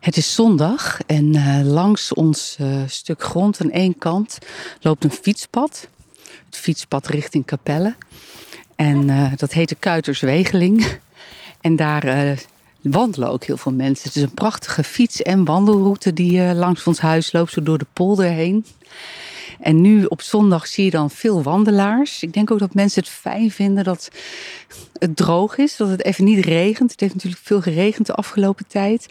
Het is zondag en uh, langs ons uh, stuk grond aan één kant loopt een fietspad. Het fietspad richting Capelle. En uh, dat heet de Kuiterswegeling. En daar wandelen ook heel veel mensen. Het is een prachtige fiets- en wandelroute die langs ons huis loopt, zo door de polder heen. En nu op zondag zie je dan veel wandelaars. Ik denk ook dat mensen het fijn vinden dat het droog is, dat het even niet regent. Het heeft natuurlijk veel geregend de afgelopen tijd.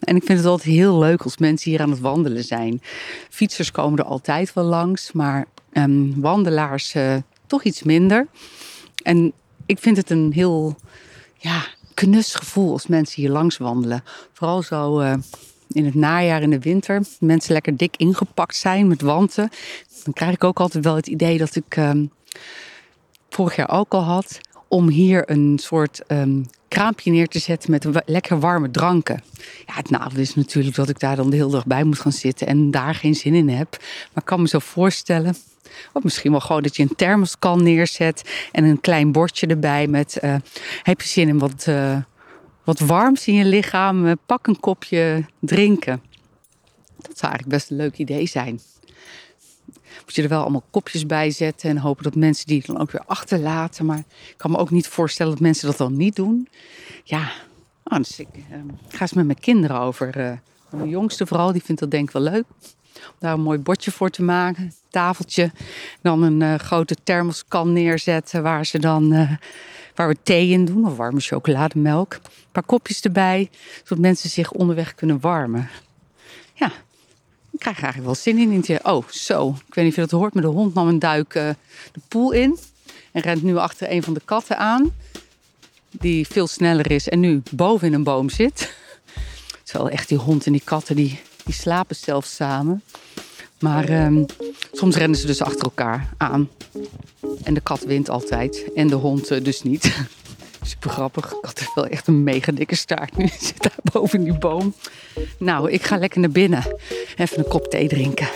En ik vind het altijd heel leuk als mensen hier aan het wandelen zijn. Fietsers komen er altijd wel langs, maar um, wandelaars uh, toch iets minder. En ik vind het een heel ja, knus gevoel als mensen hier langs wandelen. Vooral zo uh, in het najaar, in de winter, mensen lekker dik ingepakt zijn met wanten. Dan krijg ik ook altijd wel het idee dat ik um, vorig jaar ook al had. Om hier een soort um, kraampje neer te zetten met lekker warme dranken. Ja, het nadeel is natuurlijk dat ik daar dan de hele dag bij moet gaan zitten en daar geen zin in heb. Maar ik kan me zo voorstellen of misschien wel gewoon dat je een thermoskan neerzet en een klein bordje erbij met uh, heb je zin in wat, uh, wat warms in je lichaam, uh, pak een kopje drinken. Dat zou eigenlijk best een leuk idee zijn. Moet je er wel allemaal kopjes bij zetten en hopen dat mensen die dan ook weer achterlaten. Maar ik kan me ook niet voorstellen dat mensen dat dan niet doen. Ja, dus ik uh, ga eens met mijn kinderen over. Uh, mijn jongste vooral, die vindt dat denk ik wel leuk. Om daar een mooi bordje voor te maken, tafeltje. Dan een uh, grote thermoskan neerzetten waar ze dan uh, waar we thee in doen of warme chocolademelk. Een paar kopjes erbij, zodat mensen zich onderweg kunnen warmen. Ja, ik krijg eigenlijk wel zin in. oh, zo. Ik weet niet of je dat hoort, maar de hond nam een duik uh, de poel in. En rent nu achter een van de katten aan. Die veel sneller is en nu boven in een boom zit. Wel echt die hond en die katten, die, die slapen zelfs samen. Maar um, soms rennen ze dus achter elkaar aan. En de kat wint altijd. En de hond uh, dus niet. Super grappig. Ik had wel echt een mega dikke staart. Nu zit daar boven die boom. Nou, ik ga lekker naar binnen. Even een kop thee drinken.